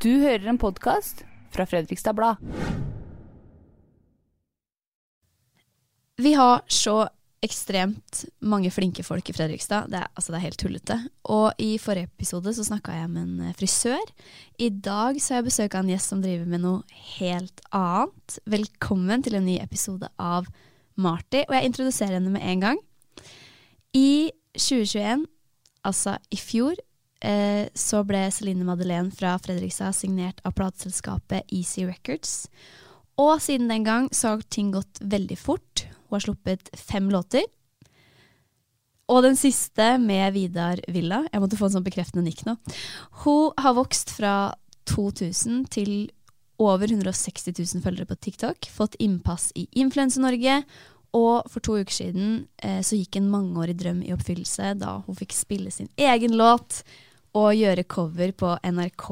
Du hører en podkast fra Fredrikstad Blad. Vi har så ekstremt mange flinke folk i Fredrikstad. Det er, altså det er helt tullete. Og i forrige episode så snakka jeg med en frisør. I dag så har jeg besøk av en gjest som driver med noe helt annet. Velkommen til en ny episode av Marty, og jeg introduserer henne med en gang. I 2021, altså i fjor, eh, så ble Celine Madeleine fra Fredrikstad signert av plateselskapet Easy Records. Og siden den gang så har ting gått veldig fort. Hun har sluppet fem låter. Og den siste med Vidar Villa. Jeg måtte få en sånn bekreftende nikk nå. Hun har vokst fra 2000 til over 160 000 følgere på TikTok. Fått innpass i Influense-Norge. Og for to uker siden eh, så gikk en mangeårig drøm i oppfyllelse da hun fikk spille sin egen låt og gjøre cover på NRK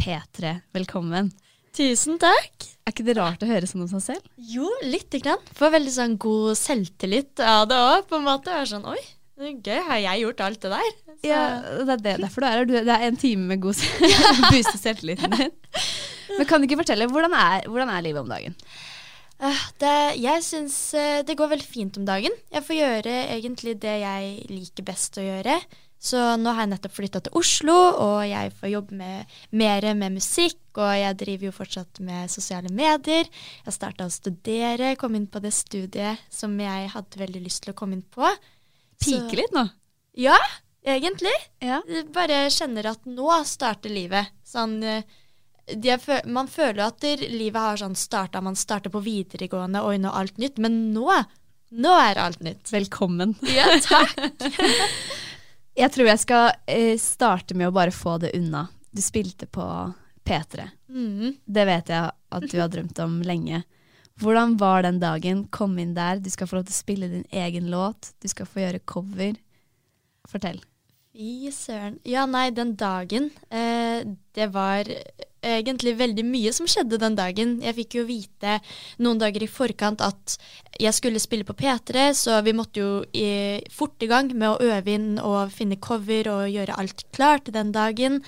P3. Velkommen. Tusen takk. Er ikke det rart å høre sånn om seg selv? Jo, lite grann. Får veldig sånn god selvtillit av det òg, på en måte. Jeg er sånn, oi, gøy, har jeg gjort alt det der? Så, Ja, det er det, derfor du er her. Det er en time med god booste selvtilliten din. Men kan du ikke fortelle, hvordan er, hvordan er livet om dagen? eh, det, jeg syns eh, det går veldig fint om dagen. Jeg får gjøre egentlig det jeg liker best å gjøre. Så nå har jeg nettopp flytta til Oslo, og jeg får jobbe med, mer med musikk. Og jeg driver jo fortsatt med sosiale medier. Jeg starta å studere, kom inn på det studiet som jeg hadde veldig lyst til å komme inn på. Pike litt nå. Ja, egentlig. Ja. Bare kjenner at nå starter livet. Sånn, eh, det, man føler at livet har sånn starta, man starter på videregående, oi, nå er alt nytt. Men nå, nå er alt nytt. Velkommen. Ja, takk. Jeg tror jeg skal eh, starte med å bare få det unna. Du spilte på P3. Mm. Det vet jeg at du har drømt om lenge. Hvordan var den dagen? Kom inn der, du skal få lov til å spille din egen låt. Du skal få gjøre cover. Fortell. Fy søren. Ja, nei, den dagen eh, Det var egentlig veldig mye som skjedde den dagen. Jeg fikk jo vite noen dager i forkant at jeg skulle spille på P3, så vi måtte jo i, fort i gang med å øve inn og finne cover og gjøre alt klart den dagen.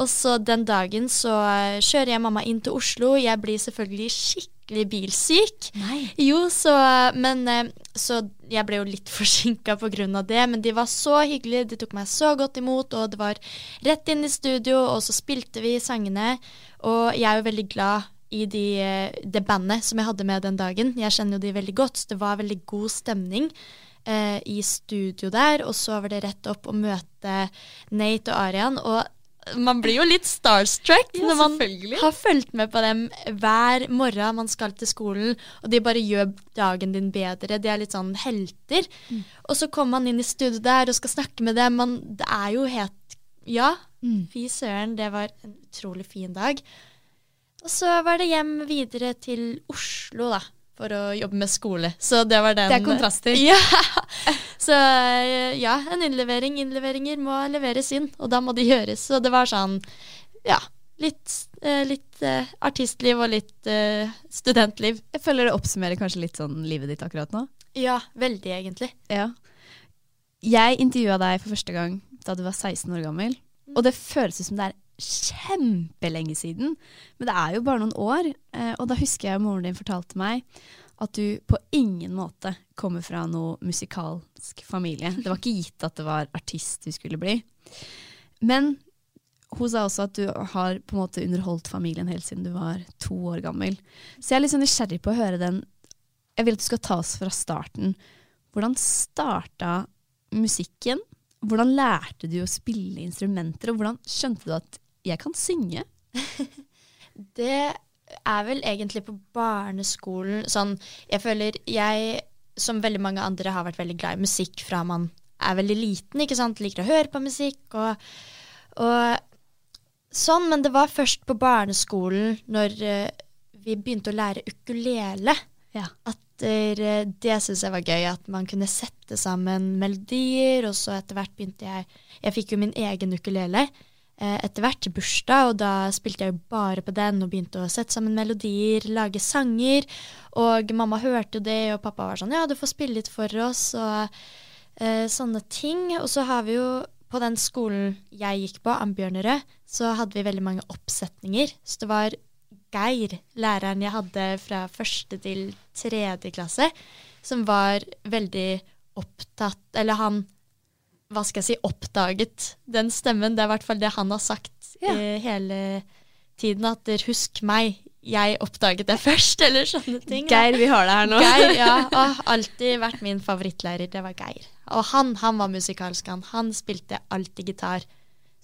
Og så den dagen så eh, kjører jeg mamma inn til Oslo. Jeg blir selvfølgelig skikkelig bilsyk. Nei. Jo, så Men eh, Så jeg ble jo litt forsinka pga. det, men de var så hyggelige. De tok meg så godt imot, og det var rett inn i studio, og så spilte vi sangene. Og jeg er jo veldig glad i de, eh, det bandet som jeg hadde med den dagen. Jeg kjenner jo de veldig godt, så det var veldig god stemning. eh, I studio der, og så var det rett opp å møte Nate og Arian. Og man blir jo litt starstruck Ja, når man har fulgt med på dem hver morgen man skal til skolen, og de bare gjør dagen din bedre. De er litt sånn helter. Mm. Og så kommer man inn i studio der og skal snakke med dem. Man, det er jo helt Ja, Mm. fy søren, det var en utrolig fin dag. Og så var det hjem videre til Oslo, da. For å jobbe med skole. Så det var den Det er kontraster. Ja. Så eh, ja, en innlevering. Innleveringer må leveres inn, og da må de gjøres. Så det var sånn, ja. Litt, eh, litt eh, artistliv og litt studentliv. Jeg føler det oppsummerer kanskje litt sånn livet ditt akkurat nå. Ja, veldig, egentlig. Ja. Jeg intervjua deg for første gang da du var 16 år gammel. Og det føles ut som det er kjempelenge siden. Men det er jo bare noen år. Og da husker jeg moren din fortalte meg at du på ingen måte kommer fra noe musikalsk familie. Det var ikke gitt at det var artist du skulle bli. Men hun sa også at du har på en måte underholdt familien helt siden du var to år gammel. Så jeg er litt sånn nysgjerrig på å høre den Jeg vil at du skal ta oss fra starten. Hvordan starta musikken? Hvordan lærte du å spille instrumenter, og hvordan skjønte du at jeg kan synge? Det er vel egentlig på barneskolen sånn Jeg føler jeg, som veldig mange andre, har vært veldig glad i musikk fra man er veldig liten, ikke sant. Liker å høre på musikk og, og sånn, men det var først på barneskolen, når eh, vi begynte å lære ukulele, Ja. at eh, det syns jeg var gøy. At man kunne sette sammen melodier, og så etter hvert begynte jeg Jeg fikk jo min egen ukulele etter hvert bursdag, og da spilte jeg jo bare på den og begynte å sette sammen melodier, lage sanger. Og mamma hørte jo det, og pappa var sånn Ja, du får spille litt for oss, og eh, sånne ting. Og så har vi jo på den skolen jeg gikk på, Ambjørnerød, så hadde vi veldig mange oppsetninger. Så det var Geir, læreren jeg hadde fra første til tredje klasse, som var veldig opptatt Eller han, hva skal jeg si, oppdaget den stemmen. Det er i hvert fall det han har sagt Ja. eh, hele tiden. At husk meg, jeg oppdaget det først, eller sånne ting. da. Geir, vi har deg her nå. Geir, ja. Og alltid vært min favorittlærer. Det var Geir. Og han, han var musikalsk, han. Han spilte alltid gitar.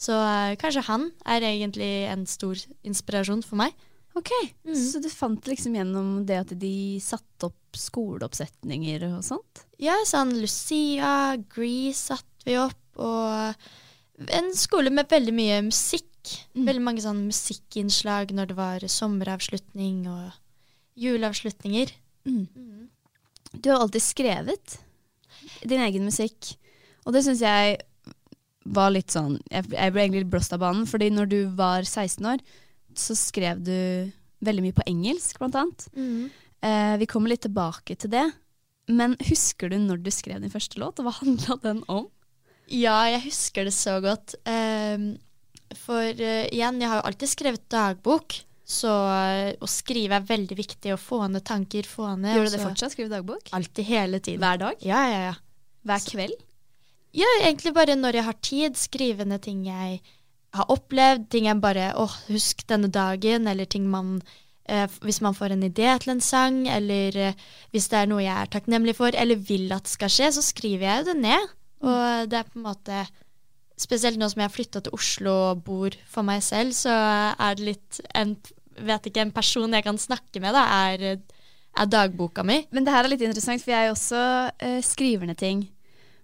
Så uh, kanskje han er egentlig en stor inspirasjon for meg. Ok, Så du fant liksom gjennom det at de satte opp skoleoppsetninger og sånt? Ja, sånn Lucia, Grease satte vi opp, og en skole med veldig mye musikk. Veldig mange sånn musikkinnslag når det var sommeravslutning og juleavslutninger. Du har alltid skrevet din egen musikk, og det syns jeg var litt sånn Jeg, jeg ble egentlig litt blåst av banen, fordi når du var 16 år, så skrev du veldig mye på engelsk, blant annet. Eh, vi kommer litt tilbake til det. Men husker du når du skrev din første låt, og hva handla den om? Ja, jeg husker det så godt. Um, for uh, igjen, jeg har jo alltid skrevet dagbok, så eh, å skrive er veldig viktig. Å få ned tanker, få ned Gjør du det og så- fortsatt? Skrive dagbok? Alltid, hele tiden. Hver dag? Ja, ja, ja. Hver kveld? Ja, egentlig bare når jeg har tid, skrive ned ting jeg har opplevd, ting jeg bare åh, husk denne dagen, eller ting man eh, Hvis man får en idé til en sang, eller eh, hvis det er noe jeg er takknemlig for, eller vil at skal skje, så skriver jeg det ned. Og det er på en måte Spesielt nå som jeg har flytta til Oslo og bor for meg selv, så er det litt en Vet ikke, en person jeg kan snakke med, da, er, er dagboka mi. Men det her er litt interessant, for jeg også eh, skriver ned ting.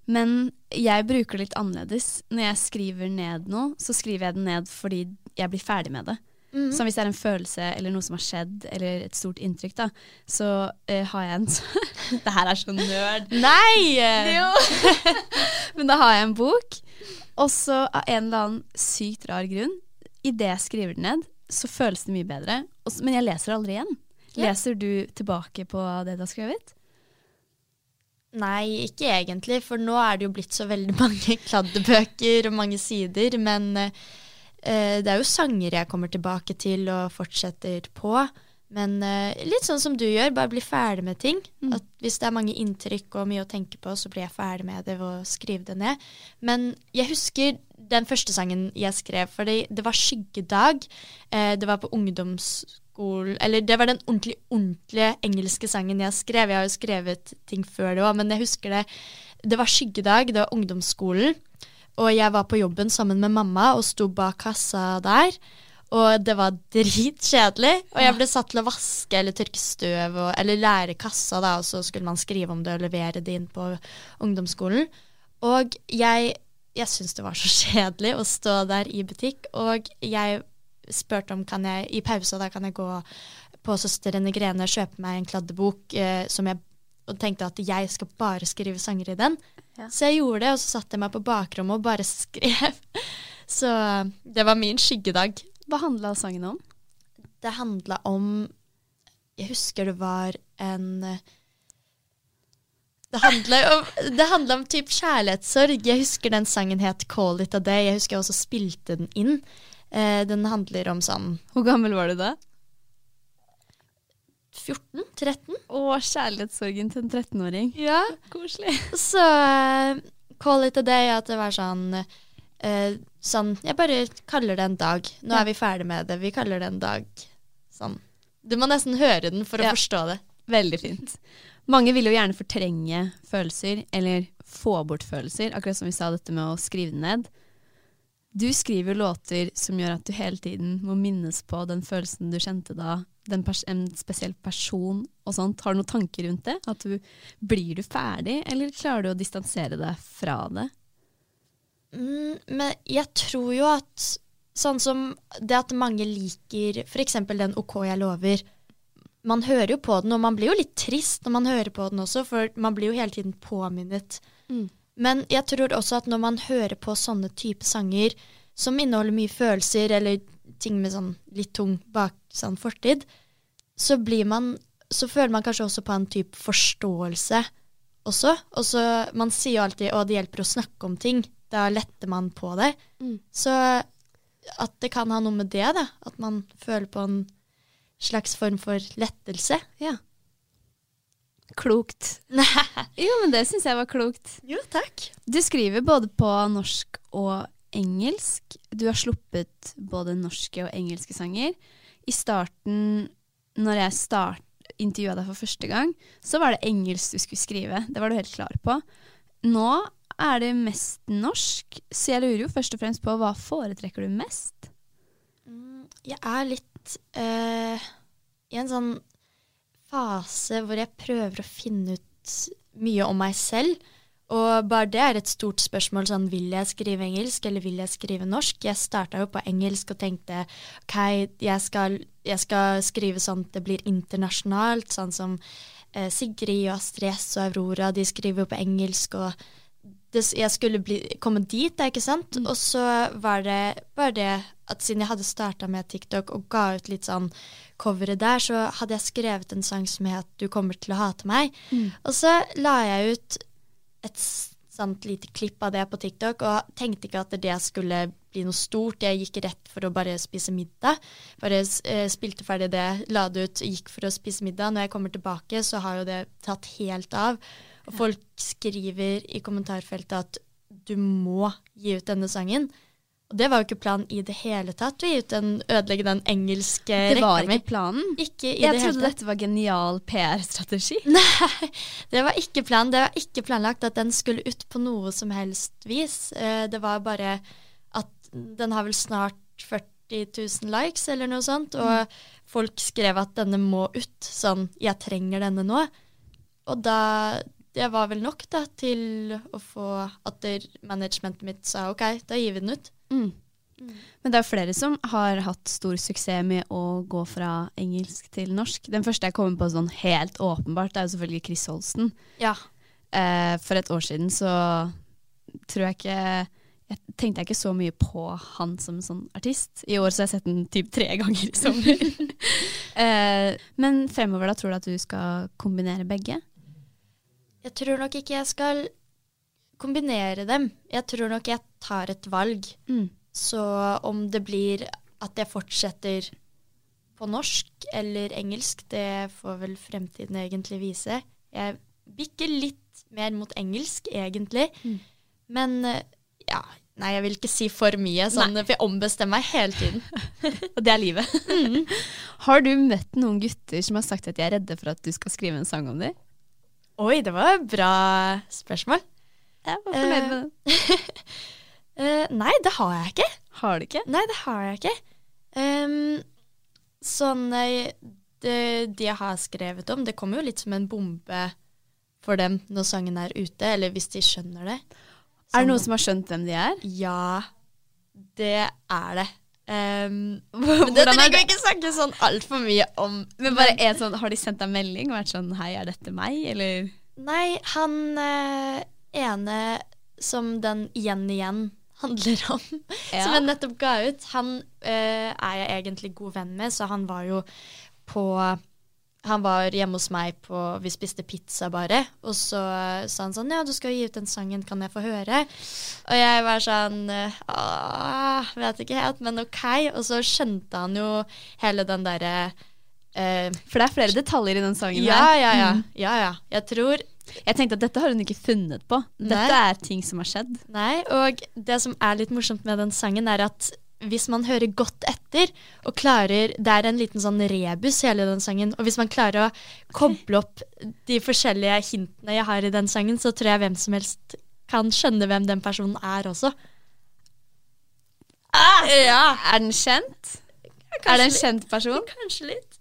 Men jeg bruker det litt annerledes. Når jeg skriver ned noe, så skriver jeg det ned fordi jeg blir ferdig med det. Så hvis det er en følelse eller noe som har skjedd, eller et stort inntrykk, da, så uh, har jeg en Det her er så nerd. Nei! Men da har jeg en bok, og så av en eller annen sykt rar grunn, idet jeg skriver den ned, så føles det mye bedre. Men jeg leser det aldri igjen. Leser du tilbake på det du har skrevet? Nei, ikke egentlig, for nå er det jo blitt så veldig mange kladdebøker og mange sider, men eh, det er jo sanger jeg kommer tilbake til og fortsetter på. Men eh, litt sånn som du gjør, bare bli ferdig med ting. At hvis det er mange inntrykk og mye å tenke på, så blir jeg ferdig med det ved å skrive det ned. Men jeg husker den første sangen jeg skrev, for det var skyggedag. Eh, det var på ungdomsskolen Eller det var den ordentlig, ordentlige engelske sangen jeg skrev. Jeg har jo skrevet ting før det òg, men jeg husker det. Det var skyggedag, det var ungdomsskolen. Og jeg var på jobben sammen med mamma og sto bak kassa der. Og det var dritkjedelig. Og jeg ble satt til å vaske eller tørke støv og, eller lære kassa, da, og så skulle man skrive om det og levere det inn på ungdomsskolen. Og jeg, jeg syntes det var så kjedelig å stå der i butikk, og jeg spurte om kan jeg i pausa da kan jeg gå på Søstrene Grene og kjøpe meg en kladdebok eh, som jeg og tenkte at jeg skal bare skrive sanger i den. Så jeg gjorde det, og så satte jeg meg på bakrommet og bare skrev. Så det var min skyggedag. Hva handla sangen om? Det handla om Jeg husker det var en Det handla om, det handla om typ kjærlighetssorg. Jeg husker den sangen het 'Call It A Day'. Jeg husker jeg også spilte den inn. Eh, den handler om sånn Hvor gammel var du da? 14-13. Å, kjærlighetssorgen til en 13-åring. Ja. Koselig. Så eh, 'Call It A Day' at det var sånn eh, Sånn Jeg bare kaller det en dag. Nå Ja. er vi ferdig med det. Vi kaller det en dag. Sånn. Du må nesten høre den for Ja. å forstå det. Veldig fint. Mange vil jo gjerne fortrenge følelser, eller få bort følelser, akkurat som vi sa dette med å skrive det ned. Du skriver låter som gjør at du hele tiden må minnes på den følelsen du kjente da, en spesiell person og sånt. Har du noen tanker rundt det? Du, blir du ferdig, eller klarer du å distansere deg fra det? Mm, men jeg tror jo at Sånn som det at mange liker f.eks. den OK jeg lover. Man hører jo på den, og man blir jo litt trist når man hører på den også, for man blir jo hele tiden påminnet. Mm. Men jeg tror også at når man hører på sånne type sanger som inneholder mye følelser, eller ting med sånn litt tung bak sånn fortid, så blir man Så føler man kanskje også på en type forståelse også. Og så Man sier jo alltid 'å, det hjelper å snakke om ting'. Da letter man på det. Mm. Så at det kan ha noe med det, da. At man føler på en slags form for lettelse. Ja. Klokt. jo, men det syns jeg var klokt. Jo, takk. Du skriver både på norsk og engelsk. Du har sluppet både norske og engelske sanger. I starten, når jeg start, intervjua deg for første gang, så var det engelsk du skulle skrive. Det var du helt klar på. Nå er det mest norsk, så jeg lurer jo først og fremst på hva foretrekker du mest? Jeg er litt eh, i en sånn fase hvor jeg prøver å finne ut mye om meg selv. Og bare det er et stort spørsmål. sånn, Vil jeg skrive engelsk, eller vil jeg skrive norsk? Jeg starta jo på engelsk og tenkte OK, jeg skal, jeg skal skrive sånn at det blir internasjonalt. Sånn som eh, Sigrid og Astrid S og Aurora, de skriver jo på engelsk. og det, jeg skulle bli, komme dit, da, ikke sant? Og så var det bare det at siden jeg hadde starta med TikTok og ga ut litt sånn coveret der, så hadde jeg skrevet en sang som het 'Du kommer til å hate meg'. Og så la jeg ut et sånt lite klipp av det på TikTok, og tenkte ikke at det skulle bli noe stort. Jeg gikk rett for å bare spise middag. Bare eh, spilte ferdig det, la det ut, gikk for å spise middag. Når jeg kommer tilbake, så har jo det tatt helt av. Og folk skriver i kommentarfeltet at du må gi ut denne sangen. Og det var jo ikke planen i det hele tatt, å gi ut den, ødelegge den engelske Det var rekka mi. ikke planen. Ikke i Jeg det hele trodde dette var genial PR-strategi. Nei, det var ikke planen. Det var ikke planlagt at den skulle ut på noe som helst vis. Eh, Det var bare at den har vel snart 40 000 likes eller noe sånt, og folk skrev at denne må ut. Sånn 'jeg trenger denne nå'. Og da Det var vel nok da til å få at managementet mitt sa OK, da gir vi den ut. Mm. Men det er flere som har hatt stor suksess med å gå fra engelsk til norsk. Den første jeg kommer på sånn helt åpenbart, er jo selvfølgelig Chris Holsten. Ja. Eh, for et år siden så tror jeg ikke jeg tenkte jeg ikke så mye på han som sånn artist. I år så har jeg sett den typ tre ganger i sommer. eh, men fremover da tror du at du skal kombinere begge? Jeg tror nok ikke jeg skal kombinere dem. Jeg tror nok jeg tar et valg. Mm. Så om det blir at jeg fortsetter på norsk eller engelsk, det får vel fremtiden egentlig vise. Jeg bikker litt mer mot engelsk, egentlig. Mm. Men ja Nei, jeg vil ikke si for mye, sånn, for jeg ombestemmer meg hele tiden. Og det er livet. Har du møtt noen gutter som har sagt at de er redde for at du skal skrive en sang om dem? Oi, det var et bra spørsmål. Jeg var fornøyd med det. uh, nei, det har jeg ikke. Har du ikke? Nei, det har jeg ikke. Um, sånn eh, det, De jeg har skrevet om, det kommer jo litt som en bombe for dem når sangen er ute, eller hvis de skjønner det. Er det noen som har skjønt hvem de er? Ja, det er det. Um, men det er trenger vi ikke snakke sånn altfor mye om. Men bare en sånn, Har de sendt deg melding og vært sånn 'hei, er dette meg', eller? Nei, han eh, ene som den Igjen igjen handler om, Ja. som jeg nettopp ga ut, han eh, er jeg egentlig god venn med, så han var jo på Han var hjemme hos meg på Vi spiste pizza bare, og så sa han sånn Ja, du skal gi ut den sangen, kan jeg få høre? Og jeg var sånn Åh, vet ikke helt, men OK. Og så skjønte han jo hele den derre eh, For det er flere detaljer i den sangen ja, her. ja, ja, Mm. ja, ja. Jeg tror Jeg tenkte at dette har hun ikke funnet på. Dette Nei. er ting som har skjedd. Nei, og det som er litt morsomt med den sangen, er at hvis man hører godt etter og klarer Det er en liten sånn rebus, hele den sangen. Og hvis man klarer å koble opp de forskjellige hintene jeg har i den sangen, så tror jeg hvem som helst kan skjønne hvem den personen er også. ja, Er den kjent? Er det en kjent person? kanskje litt.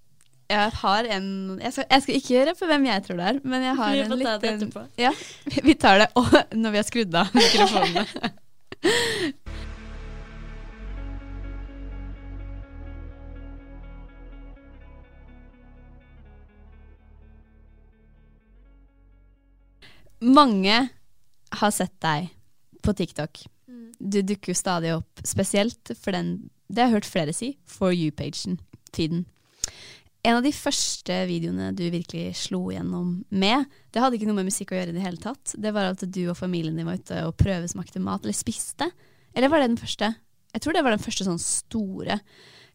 Jeg har en Jeg skal, jeg skal ikke gjøre for hvem jeg tror det er, men jeg har Vi en får ta det etterpå. Ja, vi tar det og, når vi har skrudd av mikrofonene. Mange har sett deg på TikTok. Du dukker jo stadig opp, spesielt for den Det har jeg hørt flere si. For you-pagen. Feeden. En av de første videoene du virkelig slo gjennom med, det hadde ikke noe med musikk å gjøre i det hele tatt. Det var at du og familien din var ute og prøvesmakte mat, eller spiste. Eller var det den første? Jeg tror det var den første sånn store.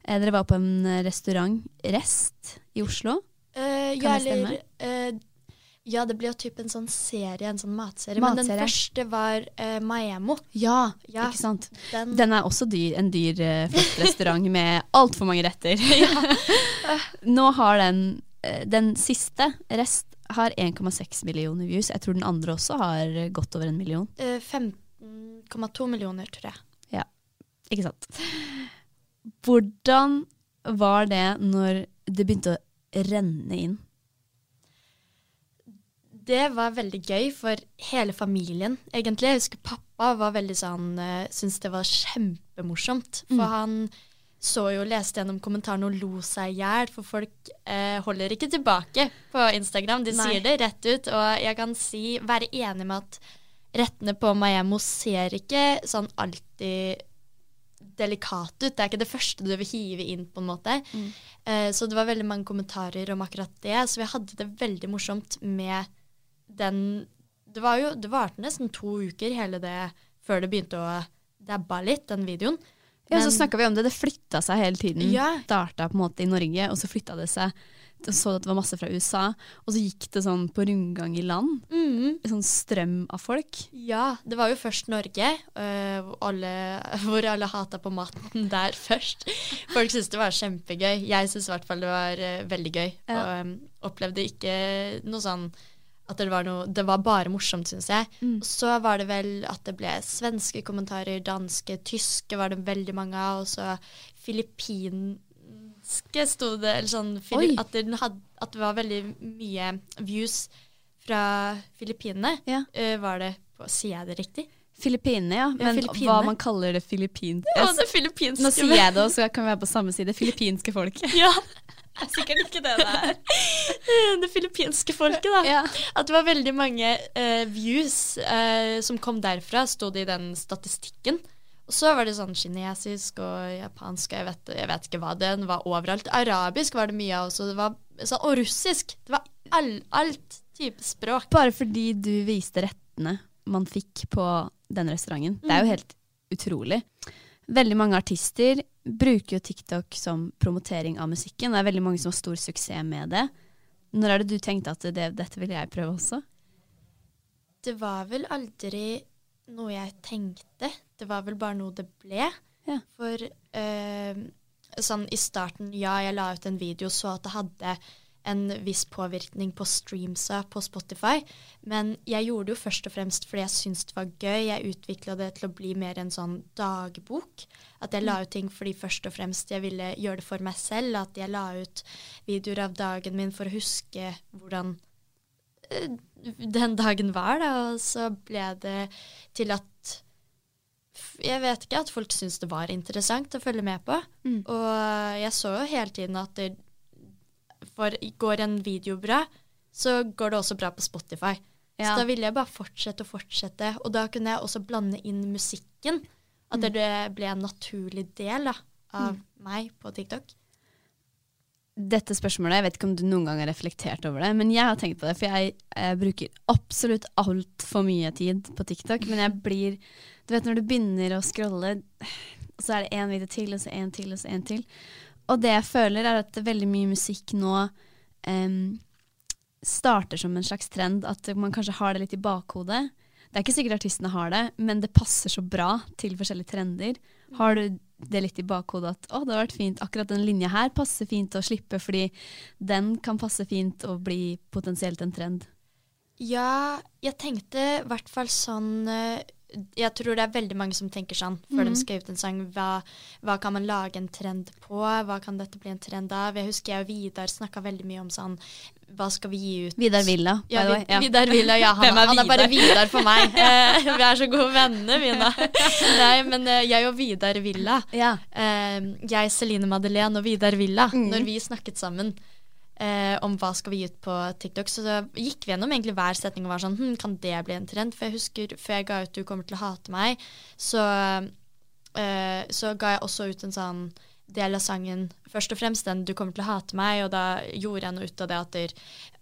Eh, Dere var på en restaurant, Rest, i Oslo. Uh, Kan ja, det stemme? eller eh, Ja, det blir jo typ en sånn serie, en sånn matserie. Men den første var uh, Maemo. Ja, Ja. ikke sant? Den, Den er også dyr, en dyr, eh, flott restaurant med altfor mange retter. Nå har den, eh, den siste, Rest, har 1,6 millioner views. Jeg tror den andre også har godt over en million. eh, 15,2 millioner, tror jeg. Ja, Ikke sant? Hvordan var det når det begynte å renne inn? Det var veldig gøy for hele familien, egentlig. Jeg husker pappa var veldig sånn uh, Syntes det var kjempemorsomt. For han så jo, leste gjennom kommentarene og lo seg i hjel. For folk eh, holder ikke tilbake på Instagram. De Nei. sier det rett ut. Og jeg kan si, være enig med at rettene på Maemo ser ikke sånn alltid delikat ut. Det er ikke det første du vil hive inn, på en måte. Eh, så det var veldig mange kommentarer om akkurat det. Så vi hadde det veldig morsomt med den Det var jo Det varte nesten to uker, hele det, før det begynte å dabba litt, den videoen. Ja, så Men- snakka vi om det. Det flytta seg hele tiden. Ja. Starta på en måte i Norge, og så flytta det seg. Så at det var masse fra USA, og så gikk det sånn på rundgang i land. Mm. En sånn strøm av folk. Ja, det var jo først Norge, øh, alle, hvor alle hata på maten der først. Folk syntes det var kjempegøy. Jeg syntes i hvert fall det var øh, veldig gøy. Ja. Og øh, opplevde ikke noe sånn at det var noe Det var bare morsomt, syns jeg. Og så var det vel at det ble svenske kommentarer, danske, tyske var det veldig mange av, og så filippinske sto det, eller sånn at, det, had, at det var veldig mye views fra Filippinene. Ja. uh, var det på, Sier jeg det riktig? Filippinene, ja. Ja, Men Filippinene. hva man kaller det filippinske Ja, det filippinske. Nå sier jeg det, og så kan vi være på samme side. Filippinske folk. Ja. Det er sikkert ikke det det er. det filippinske folket, da. Ja. At det var veldig mange uh, views uh, som kom derfra, sto det i den statistikken. Og så var det sånn kinesisk og japansk, jeg vet, jeg vet ikke hva den var overalt. Arabisk var det mye av også, det var, så, og russisk. Det var all, alt type språk. Bare fordi du viste rettene man fikk på den restauranten. Det er jo helt utrolig. Veldig mange artister bruker jo TikTok som promotering av musikken. Det er veldig mange som har stor suksess med det. Når er det du tenkte at det, dette vil jeg prøve også? Det var vel aldri noe jeg tenkte. Det var vel bare noe det ble. Ja. For øh, sånn i starten, ja, jeg la ut en video, så at det hadde en viss påvirkning på streamsa på Spotify. Men jeg gjorde det jo først og fremst fordi jeg syntes det var gøy. Jeg utvikla det til å bli mer en sånn dagbok. At jeg la ut ting fordi først og fremst jeg ville gjøre det for meg selv. At jeg la ut videoer av dagen min for å huske hvordan eh, den dagen var, da. Og så ble det til at jeg vet ikke, at folk syntes det var interessant å følge med på. Mm. Og jeg så jo hele tiden at det for går en video bra, så går det også bra på Spotify. Ja. Så da ville jeg bare fortsette og fortsette. Og da kunne jeg også blande inn musikken. At Mm. det ble en naturlig del da, av meg på TikTok. Dette spørsmålet, jeg vet ikke om du noen gang har reflektert over det, men jeg har tenkt på det, for jeg, jeg bruker absolutt altfor mye tid på TikTok. Men jeg blir Du vet når du begynner å scrolle, og så er det én video til, og så en til, og så en til. Og det jeg føler, er at veldig mye musikk nå um, starter som en slags trend. At man kanskje har det litt i bakhodet. Det er ikke sikkert artistene har det, men det passer så bra til forskjellige trender. Har du det litt i bakhodet at å, det har vært fint, akkurat den linja her passer fint å slippe, fordi den kan passe fint å bli potensielt en trend? Ja, jeg tenkte i hvert fall sånn eh, Jeg tror det er veldig mange som tenker sånn før de skal ut en sang. Hva, hva kan man lage en trend på? Hva kan dette bli en trend av? Jeg husker jeg og Vidar snakka veldig mye om sånn Hva skal vi gi ut? Vidar Villa, by Ja, the way. Vi- Vidar Villa, ja. Han, er, er han er bare Vidar? Vidar for meg. Eh, vi er så gode venner, vi nå. Nei, men eh, jeg og Vidar Villa Ja. eh, Jeg, Celine Madeleine og Vidar Villa, Mm. når vi snakket sammen eh, om hva skal vi gi ut på TikTok. Så da gikk vi gjennom egentlig hver setning og var sånn hm, Kan det bli en trend? For jeg husker før jeg ga ut 'Du kommer til å hate meg', så, eh, så ga jeg også ut en sånn del av sangen, først og fremst den 'Du kommer til å hate meg', og da gjorde jeg noe ut av det at, der,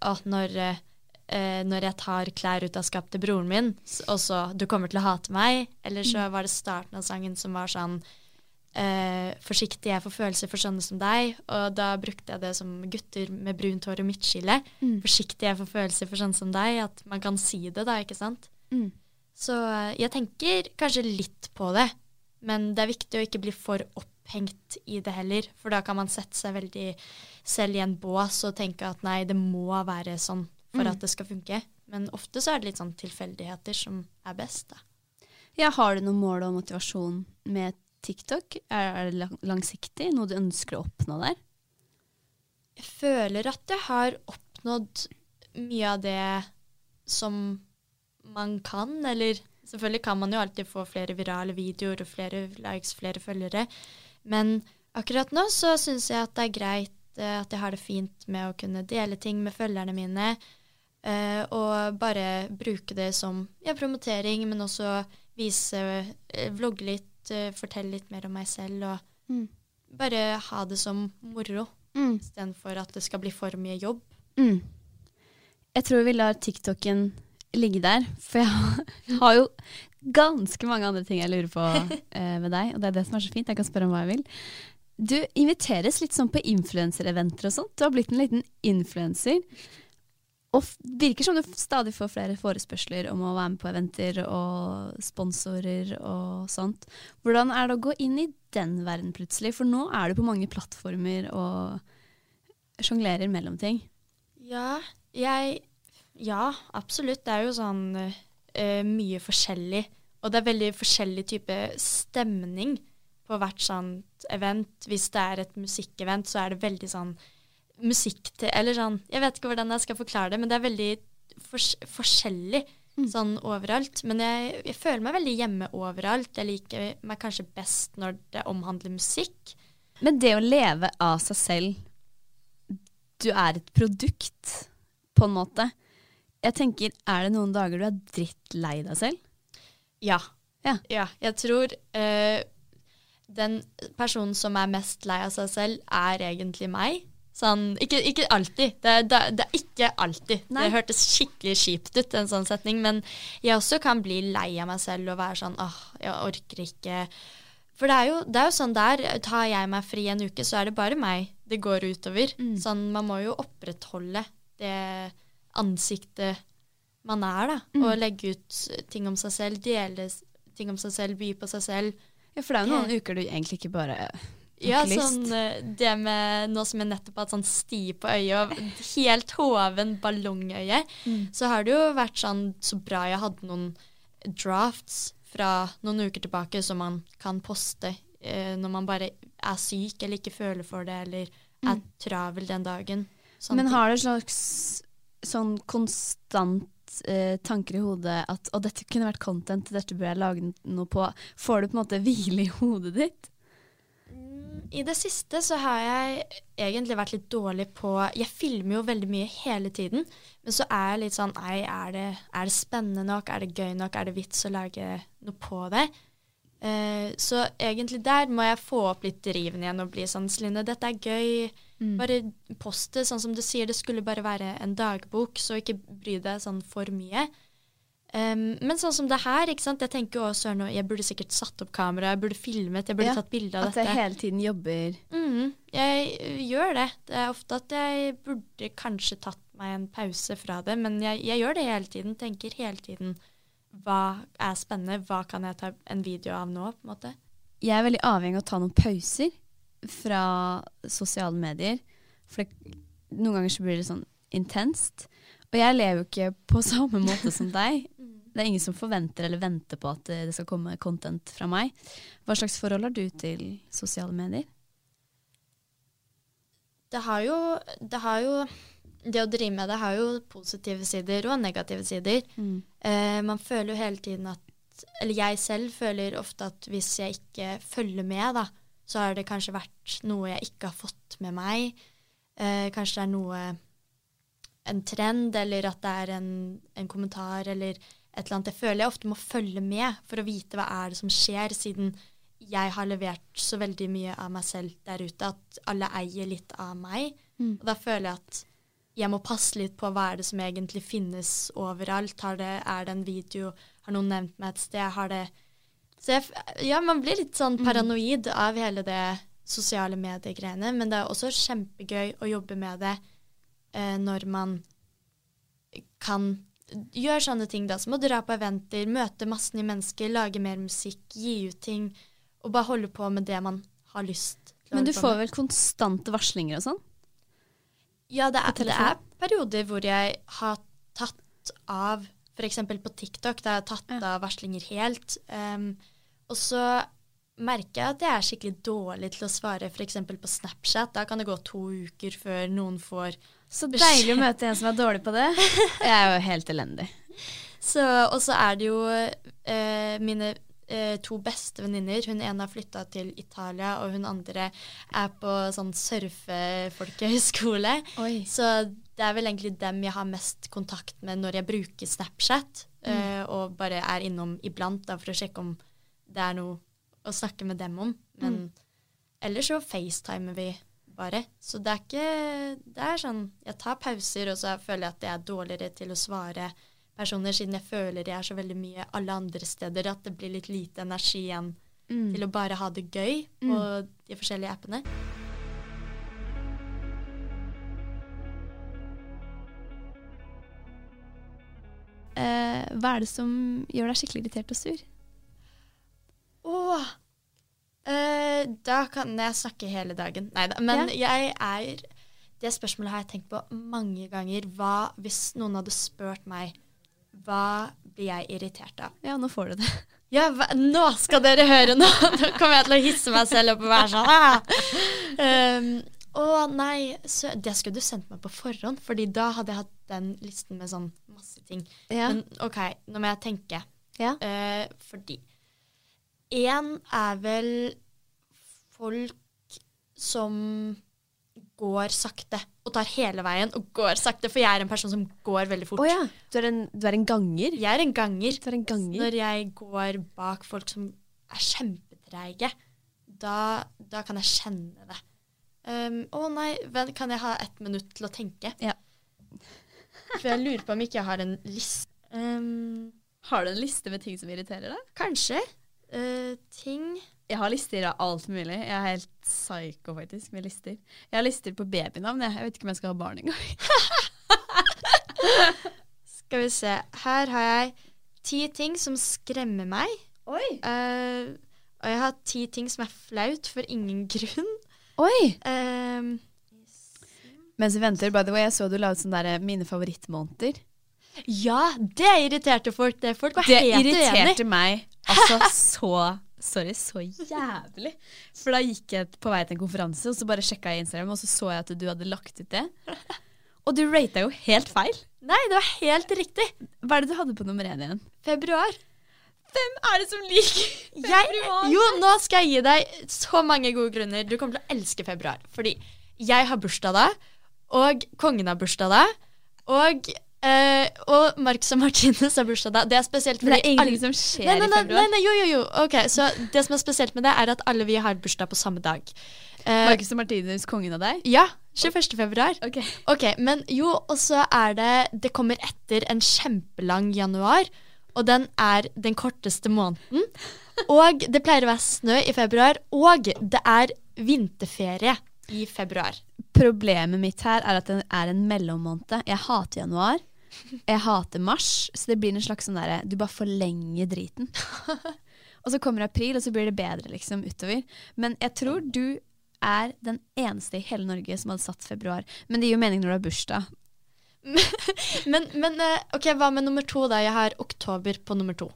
at når eh, eh, når jeg tar klær ut av skapet til broren min, og så 'Du kommer til å hate meg', eller så var det starten av sangen som var sånn eh, 'Forsiktig, jeg får følelser for sånne som deg', og da brukte jeg det som gutter med brunt hår og midtskille. Mm. 'Forsiktig, jeg får følelser for sånne som deg', at man kan si det, da, ikke sant? Mm. Så eh, jeg tenker kanskje litt på det, men det er viktig å ikke bli for opphengt i det heller, for da kan man sette seg veldig selv i en bås og tenke at nei, det må være sånn for Mm. at det skal funke. Men ofte så er det litt sånn tilfeldigheter som er best, da. Ja, har du noe mål og motivasjon med TikTok? Er, det langsiktig? Noe du ønsker å oppnå der? Jeg føler at jeg har oppnådd mye av det som man kan, eller selvfølgelig kan man jo alltid få flere virale videoer og flere likes, flere følgere, men akkurat nå så syns jeg at det er greit eh, at jeg har det fint med å kunne dele ting med følgerne mine, eh, og bare bruke det som ja, promotering, men også vise, eh, vlogge litt, eh, fortelle litt mer om meg selv, og Mm. bare ha det som moro Mm. istedenfor at det skal bli for mye jobb. Mm. Jeg tror vi lar TikToken ligge der, for jeg har jo ganske mange andre ting jeg lurer på uh, med deg, og det er det som er så fint. Jeg kan spørre om hva jeg vil. Du inviteres litt sånn på influensereventer og sånt. Du har blitt en liten influenser. Og virker som du stadig får flere forespørsler om å være med på eventer og sponsorer og sånt. Hvordan er det å gå inn i den verden plutselig? For nå er du på mange plattformer og sjonglerer mellom ting. Ja, jeg Ja, absolutt. Det er jo sånn uh, mye forskjellig. Og det er veldig forskjellig type stemning på hvert sånt event. Hvis det er et musikkevent, så er det veldig sånn musikk til Eller sånn Jeg vet ikke hvordan jeg skal forklare det, men det er veldig fors forskjellig sånn overalt. Men jeg, jeg føler meg veldig hjemme overalt. Jeg liker meg kanskje best når det omhandler musikk. Men det å leve av seg selv Du er et produkt, på en måte. Jeg tenker, Er det noen dager du er drittlei deg selv? Ja. Ja. Jeg tror eh, den personen som er mest lei av seg selv, er egentlig meg. Sånn, ikke, ikke alltid. Det, det, det er ikke alltid. Nei. Det hørtes skikkelig kjipt ut, en sånn setning. Men jeg også kan bli lei av meg selv og være sånn åh, jeg orker ikke. For det er, jo, det er jo sånn der, tar jeg meg fri en uke, så er det bare meg det går utover. Sånn, man må jo opprettholde det ansiktet man er, da. Og legge ut ting om seg selv, dele ting om seg selv, by på seg selv. Ja, For det er jo noen uker du egentlig ikke bare Ja, sånn eh, det med Nå som jeg nettopp har hatt sånn sti på øyet og helt hoven ballongøye, så har det jo vært sånn så bra jeg hadde noen drafts fra noen uker tilbake som man kan poste eh, når man bare er syk eller ikke føler for det, eller er travel den dagen. Sånne Men har du en slags sånn konstant eh, tanker i hodet at å, dette kunne vært content, dette bør jeg lage noe på. Får du på en måte hvile i hodet ditt? I det siste så har jeg egentlig vært litt dårlig på Jeg filmer jo veldig mye hele tiden, men så er jeg litt sånn Nei, er det, er det spennende nok? Er det gøy nok? Er det vits å lage noe på det? Eh, så egentlig der må jeg få opp litt driven igjen og bli sånn Celine, dette er gøy. Bare post det. Sånn som du sier, det skulle bare være en dagbok, så ikke bry deg sånn for mye. Um, men sånn som det her, ikke sant? jeg tenker også nå, jeg burde sikkert satt opp kamera, jeg burde filmet, jeg burde Ja, tatt bilde av At dette. jeg hele tiden jobber Mm, jeg øh, gjør det. Det er ofte at jeg burde kanskje tatt meg en pause fra det, men jeg, jeg gjør det hele tiden. Tenker hele tiden hva er spennende, hva kan jeg ta en video av nå, på en måte. Jeg er veldig avhengig av å ta noen pauser fra sosiale medier. For det, noen ganger så blir det sånn intenst. Og jeg lever jo ikke på samme måte som deg. Det er ingen som forventer eller venter på at det det skal komme content fra meg. Hva slags forhold har du til sosiale medier? Det har jo Det, har jo, det å drive med det har jo positive sider og negative sider. Eh, man føler jo hele tiden at Eller jeg selv føler ofte at hvis jeg ikke følger med, da, så har det kanskje vært noe jeg ikke har fått med meg. eh, kanskje det er noe En trend, eller at det er en, en kommentar, eller et eller annet. Jeg føler jeg ofte må følge med for å vite hva er det som skjer, siden jeg har levert så veldig mye av meg selv der ute, at alle eier litt av meg. Mm. Og da føler jeg at jeg må passe litt på hva er det som egentlig finnes overalt. Har det, er det en video? Har noen nevnt meg et sted? Har det Så jeg, ja, man blir litt sånn paranoid av hele det sosiale medier-greiene, men det er også kjempegøy å jobbe med det eh, når man kan gjøre sånne ting da, som å dra på eventer, møte masse nye mennesker, lage mer musikk, gi ut ting, og bare holde på med det man har lyst Men du får vel konstante varslinger og sånn? Ja, det er, det er perioder hvor jeg har tatt av F.eks. på TikTok, da har jeg tatt av varslinger helt. Um, og så merker jeg at jeg er skikkelig dårlig til å svare f.eks. på Snapchat. Da kan det gå to uker før noen får Så deilig å møte en som er dårlig på det. Jeg er jo helt elendig. Så, og så er det jo eh, mine eh, to beste venninner. Hun ene har flytta til Italia, og hun andre er på sånn surfefolkehøyskole. Så det er vel egentlig dem jeg har mest kontakt med når jeg bruker Snapchat, eh, og bare er innom iblant da, for å sjekke om det er noe å snakke med dem om. Men ellers så facetimer vi bare. Så det er ikke Det er sånn Jeg tar pauser, og så føler jeg at jeg er dårligere til å svare personer, siden jeg føler jeg er så veldig mye alle andre steder at det blir litt lite energi igjen til å bare ha det gøy på de forskjellige appene. Eh, hva er det som gjør deg skikkelig irritert og sur? Åh! Eh, da kan jeg snakke hele dagen. Nei da. Men jeg er Det spørsmålet har jeg tenkt på mange ganger. Hva hvis noen hadde spurt meg hva blir jeg irritert av? Ja, nå får du det. Ja, hva, nå skal dere høre nå! Nå kommer jeg til å hisse meg selv opp og være sånn ah! um, Å nei, så, det skulle du sendt meg på forhånd, Fordi da hadde jeg hatt den listen med sånn masse ting. Ja. Men OK, nå må jeg tenke. Ja. Uh, fordi én er vel folk som går sakte og tar hele veien og går sakte, for jeg er en person som går veldig fort. Oh, ja. Du er, en, du er en ganger? Jeg er en ganger. Du er en ganger. Når jeg går bak folk som er kjempetreige, da, da kan jeg kjenne det. Um, Å nei, vent, kan jeg ha ett minutt til å tenke? Ja. For jeg lurer på om ikke jeg har en liste. Um, Har du en liste med ting som irriterer deg? kanskje. Uh, ting Jeg har lister av alt mulig. Jeg er helt psycho faktisk med lister. Jeg har lister på babynavn. Jeg, vet ikke om jeg skal ha barn engang. Skal vi se. Her har jeg ti ting som skremmer meg. Oi! Uh, og jeg har ti ting som er flaut for ingen grunn. Oi! Um, Mens vi venter, by the way, jeg så du la ut sånn der eh, mine favorittmåneder. ja, det irriterte folk. Det folk var Det helt uenig. irriterte meg altså så Sorry, så jævlig. For da gikk jeg på vei til en konferanse, og så bare sjekka jeg Instagram, og så så jeg at du hadde lagt ut det. Og du rata jo helt feil. Nei, det var helt riktig. Hva er det du hadde på nummer én igjen? Februar. Hvem er det som liker Jeg, jo, nå skal jeg gi deg så mange gode grunner. Du kommer til å elske februar. Fordi jeg har bursdag da, og kongen har bursdag da, og, eh, og Marcus og Martinus har bursdag da. Det er spesielt fordi det fordi ingenting alle- som skjer nei, nei, i februar. Nei, nei, jo, jo, jo. Ok, Så det som er spesielt med det, er at alle vi har bursdag på samme dag. Uh, Marcus og Martinus, kongen av deg? ja. 21. februar. Ok. Ok, men jo, og så er det Det kommer etter en kjempelang januar, og den er den korteste måneden. Og det pleier å være snø i februar, og det er vinterferie i februar. Problemet mitt her er at det er en mellommåned. Jeg hater januar. Jeg hater mars, så det blir en slags sånn derre Du bare forlenger driten. og så kommer april, og så blir det bedre liksom utover. Men jeg tror du er den eneste i hele Norge som hadde satt februar. Men det gir jo mening når du har bursdag. Men, men eh, ok, hva med nummer to, da? Jeg har oktober på nummer to.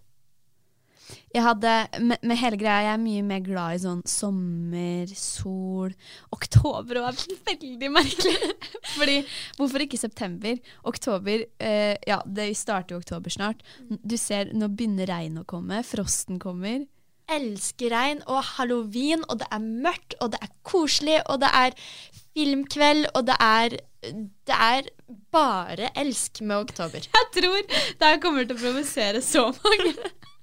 Jeg hadde, med, med hele greia, jeg er mye mer glad i sånn sommer, sol Oktober er veldig merkelig. Fordi, hvorfor ikke september? Oktober, eh, ja, det starter jo oktober snart. Du ser, nå begynner regnet å komme, frosten kommer. Elsker regn og halloween, og det er mørkt, og det er koselig, og det er filmkveld, og det er, det er bare elsk med oktober. Jeg tror det her kommer til å provosere så mange.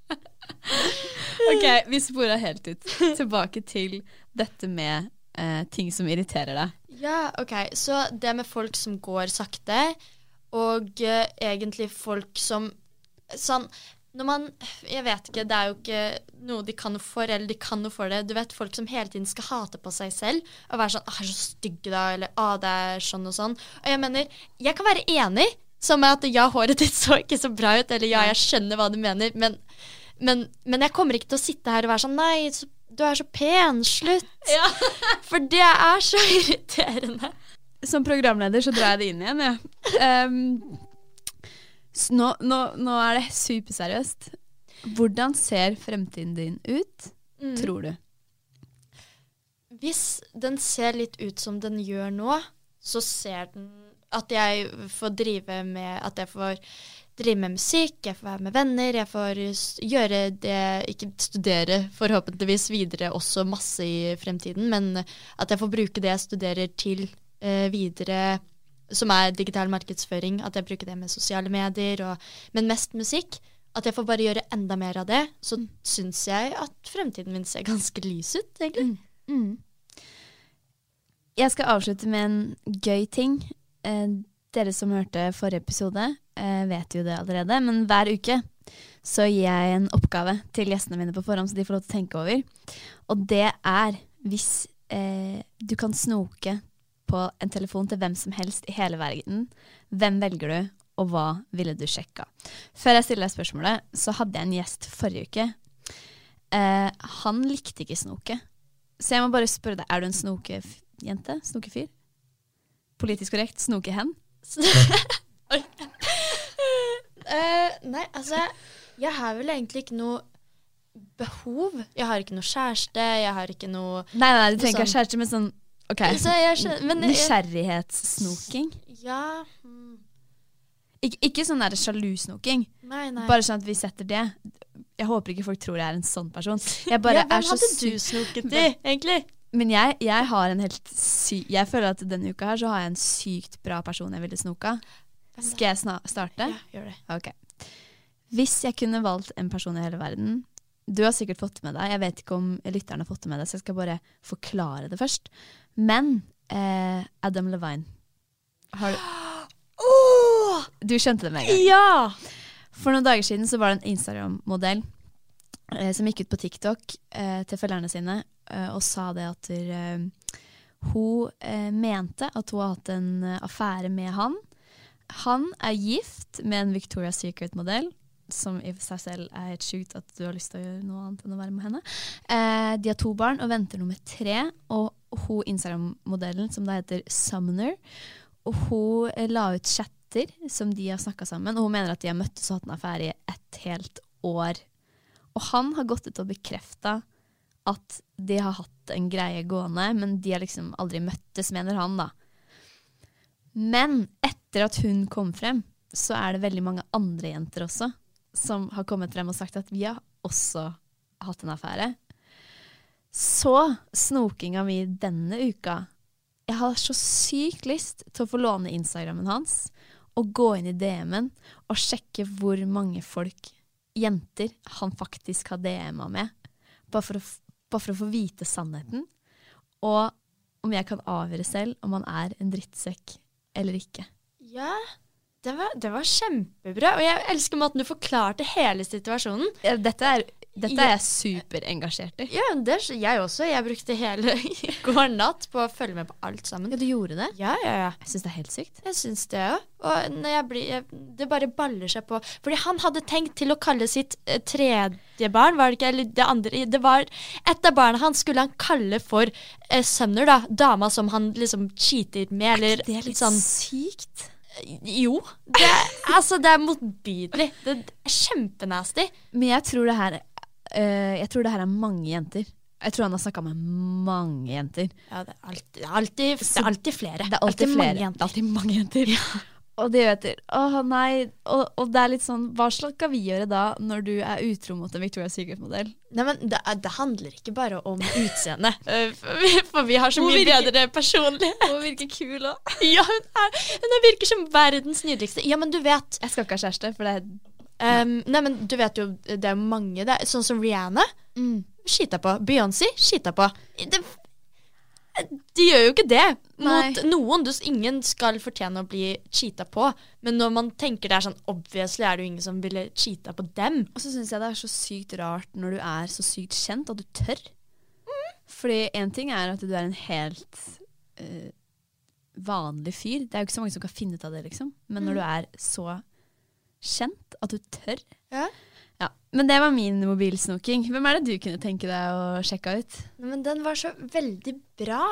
ok, vi sporer helt ut. Tilbake til dette med eh, ting som irriterer deg. Ja, ok. Så det med folk som går sakte, og eh, egentlig folk som Sånn når man Jeg vet ikke, det er jo ikke noe de kan noe for, eller de kan noe for det. Du vet folk som hele tiden skal hate på seg selv og være sånn 'Å, jeg er så stygg da', eller 'Å, det er sånn og sånn'. Og jeg mener, jeg kan være enig, som at ja, håret ditt så ikke så bra ut, eller ja, jeg skjønner hva du mener, men, men, men jeg kommer ikke til å sitte her og være sånn 'Nei, så, du er så pen. Slutt'. For det er så irriterende. Som programleder så drar jeg det inn igjen, jeg. Ja. Um, nå, nå, nå er det superseriøst. Hvordan ser fremtiden din ut, Mm. tror du? Hvis den ser litt ut som den gjør nå, så ser den at jeg får drive med At jeg får drive med musikk, jeg får være med venner, jeg får gjøre det Ikke studere forhåpentligvis videre også masse i fremtiden, men at jeg får bruke det jeg studerer til eh, videre, som er digital markedsføring. At jeg bruker det med sosiale medier, og, men mest musikk. At jeg får bare gjøre enda mer av det, så syns jeg at fremtiden min ser ganske lys ut, egentlig. Mm. Jeg skal avslutte med en gøy ting. Eh, dere som hørte forrige episode, eh, vet jo det allerede, men hver uke så gir jeg en oppgave til gjestene mine på forhånd, så de får lov til å tenke over. Og det er hvis eh, du kan snoke på en telefon til hvem som helst i hele verden, hvem velger du, og hva ville du sjekka? Før jeg stiller deg spørsmålet, så hadde jeg en gjest forrige uke. Eh, han likte ikke snoke. Så jeg må bare spørre deg, er du en snokejente? Snokefyr? Politisk korrekt, snokehen? Oi. Eh, nei, altså Jeg har vel egentlig ikke noe behov. Jeg har ikke noe kjæreste, jeg har ikke noe Nei, nei, du trenger ikke ha kjæreste, men sånn OK. Så jeg skjønner, men jeg- Nysgjerrighetssnoking. Ja mm, Ik ikke sånn der sjalusnoking. Nei, nei. Bare sånn at vi setter det. Jeg håper ikke folk tror jeg er en sånn person. Jeg bare ja, hvem er så hadde du snoket i, egentlig? Men jeg, jeg har en helt syk Jeg føler at denne uka her så har jeg en sykt bra person jeg ville snoka. Skal jeg starte? Ja, gjør det. Ok. Hvis jeg kunne valgt en person i hele verden Du har sikkert fått det med deg, jeg vet ikke om lytterne har fått det med deg, så jeg skal bare forklare det først. Men eh, Adam Levine har, Åh! Du skjønte det med en gang? Ja! For noen dager siden så var det en Instagram-modell eh, som gikk ut på TikTok eh, til følgerne sine og sa det at eh, hun eh, mente at hun har hatt en eh, affære med han. Han er gift med en Victoria's Secret-modell, som i seg selv er helt sjukt at du har lyst til å gjøre noe annet enn å være med henne. Eh, de har to barn og venter nummer tre, og hun Instagram-modellen, som da heter Summoner, og hun eh, la ut chatter som de har snakka sammen, og hun mener at de har møttes og hatt en affære i et helt år. Og han har gått ut og bekrefta at de har hatt en greie gående, men de har liksom aldri møttes, mener han, da. Men etter at hun kom frem, så er det veldig mange andre jenter også som har kommet frem og sagt at vi har også hatt en affære. Så snokinga mi denne uka Jeg har så sykt lyst til å få låne Instagrammen hans og gå inn i DM-en og sjekke hvor mange folk, jenter, han faktisk har DM-a med. Bare for, å, bare for å få vite sannheten. Og om jeg kan avgjøre selv om han er en drittsekk eller ikke. Ja, det var, det var kjempebra. Og jeg elsker måten du forklarte hele situasjonen. Dette er, dette er jeg superengasjert i. Ja, det jeg også. Jeg brukte hele går natt på å følge med på alt sammen. Ja, du gjorde det? Ja, ja, ja. Jeg syns det er helt sykt. Jeg syns det òg. Og når jeg blir, jeg, det bare baller seg på. Fordi han hadde tenkt til å kalle sitt eh, tredje barn, var det ikke? Eller det andre Det var Et av barna hans skulle han kalle for eh, Sumner, da. Dama som han liksom cheater med, eller Det er litt sånn sykt. Jo. Det altså, det er motbydelig. Det er kjempenasty. Men jeg tror det her eh, Jeg tror det her er mange jenter. Jeg tror han har snakka med mange jenter. Ja, det er alltid, det er alltid, det er alltid flere. Det er alltid flere. mange Det er jenter. alltid mange jenter. Og de vet det. Å nei. Og, og det er litt sånn Hva slags skal vi gjøre da, når du er utro mot en Victoria's Secret-modell? Nei, men det, er- det handler ikke bare om utseende. Eh, for, vi- har så mye bedre personlighet. Hun virker kul òg. Ja, hun, er, hun er- virker som verdens nydeligste. Ja, men du vet Jeg skal ikke ha kjæreste, for det er ehm, Nei, men du vet jo, det er mange det er, Sånn som Rihanna. mm. Skita på. Beyoncé skita på. Det, de gjør jo ikke det mot Nei. noen. Du, ingen skal fortjene å bli cheata på. Men når man tenker det er sånn Obviously er det jo ingen som ville cheata på dem. Og så syns jeg det er så sykt rart når du er så sykt kjent, at du tør. Fordi én ting er at du er en helt uh, vanlig fyr. Det er jo ikke så mange som kan finne ut av det, liksom. Men når du er så kjent at du tør Ja. Ja, Men det var min mobilsnoking. Hvem er det du kunne tenke deg å sjekke ut? Men den var så veldig bra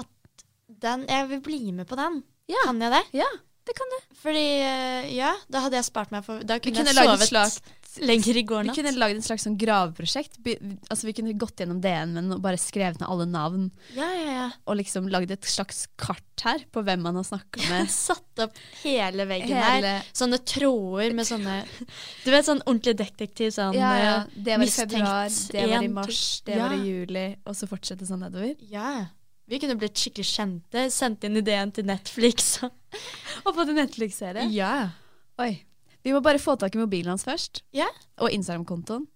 at den Jeg vil bli med på den. Ja. Kan jeg det? Ja, det kan du. Fordi eh, Ja, da hadde jeg spart meg for Da kunne, kunne jeg sovet slags lenger i går Vi kunne lagd et slags sånn graveprosjekt. By- Altså Vi kunne gått gjennom DN-en og bare skrevet ned alle navn. Ja, ja, ja. Og liksom lagd et slags kart her på hvem man har snakka med. Satt opp hele veggen Hele- her. Sånne tråder med sånne Du vet sånn ordentlig detektiv sånn Ja, ja. eh, Det var i februar, det var i mars, det det var i juli, og så fortsette sånn nedover. Ja. Vi kunne blitt skikkelig kjente. Sendt inn ideen til Netflix. Og fått en Netflix-serie. ja. Oi. Vi må bare få tak i mobilen hans først. Ja. Og Instagram-kontoen.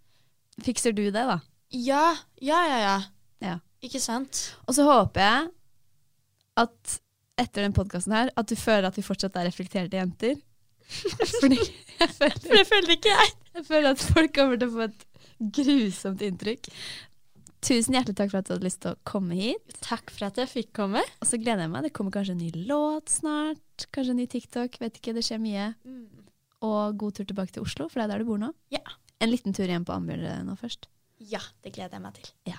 Fikser du det, da? Ja, ja, ja. ja. Ja. Ikke sant? Og så håper jeg at etter den podkasten her, at du føler at vi fortsatt er reflekterte jenter. Fordi jeg føler, For det føler ikke jeg. jeg føler at folk kommer til å få et grusomt inntrykk. Tusen hjertelig takk for at du hadde lyst til å komme hit. Takk for at jeg fikk komme. Og så gleder jeg meg. Det kommer kanskje en ny låt snart. Kanskje en ny TikTok. Vet ikke, det skjer mye. Og god tur tilbake til Oslo, for det er der du bor nå. Ja. En liten tur igjen på Ambjørn nå først. Ja, det gleder jeg meg til. Ja.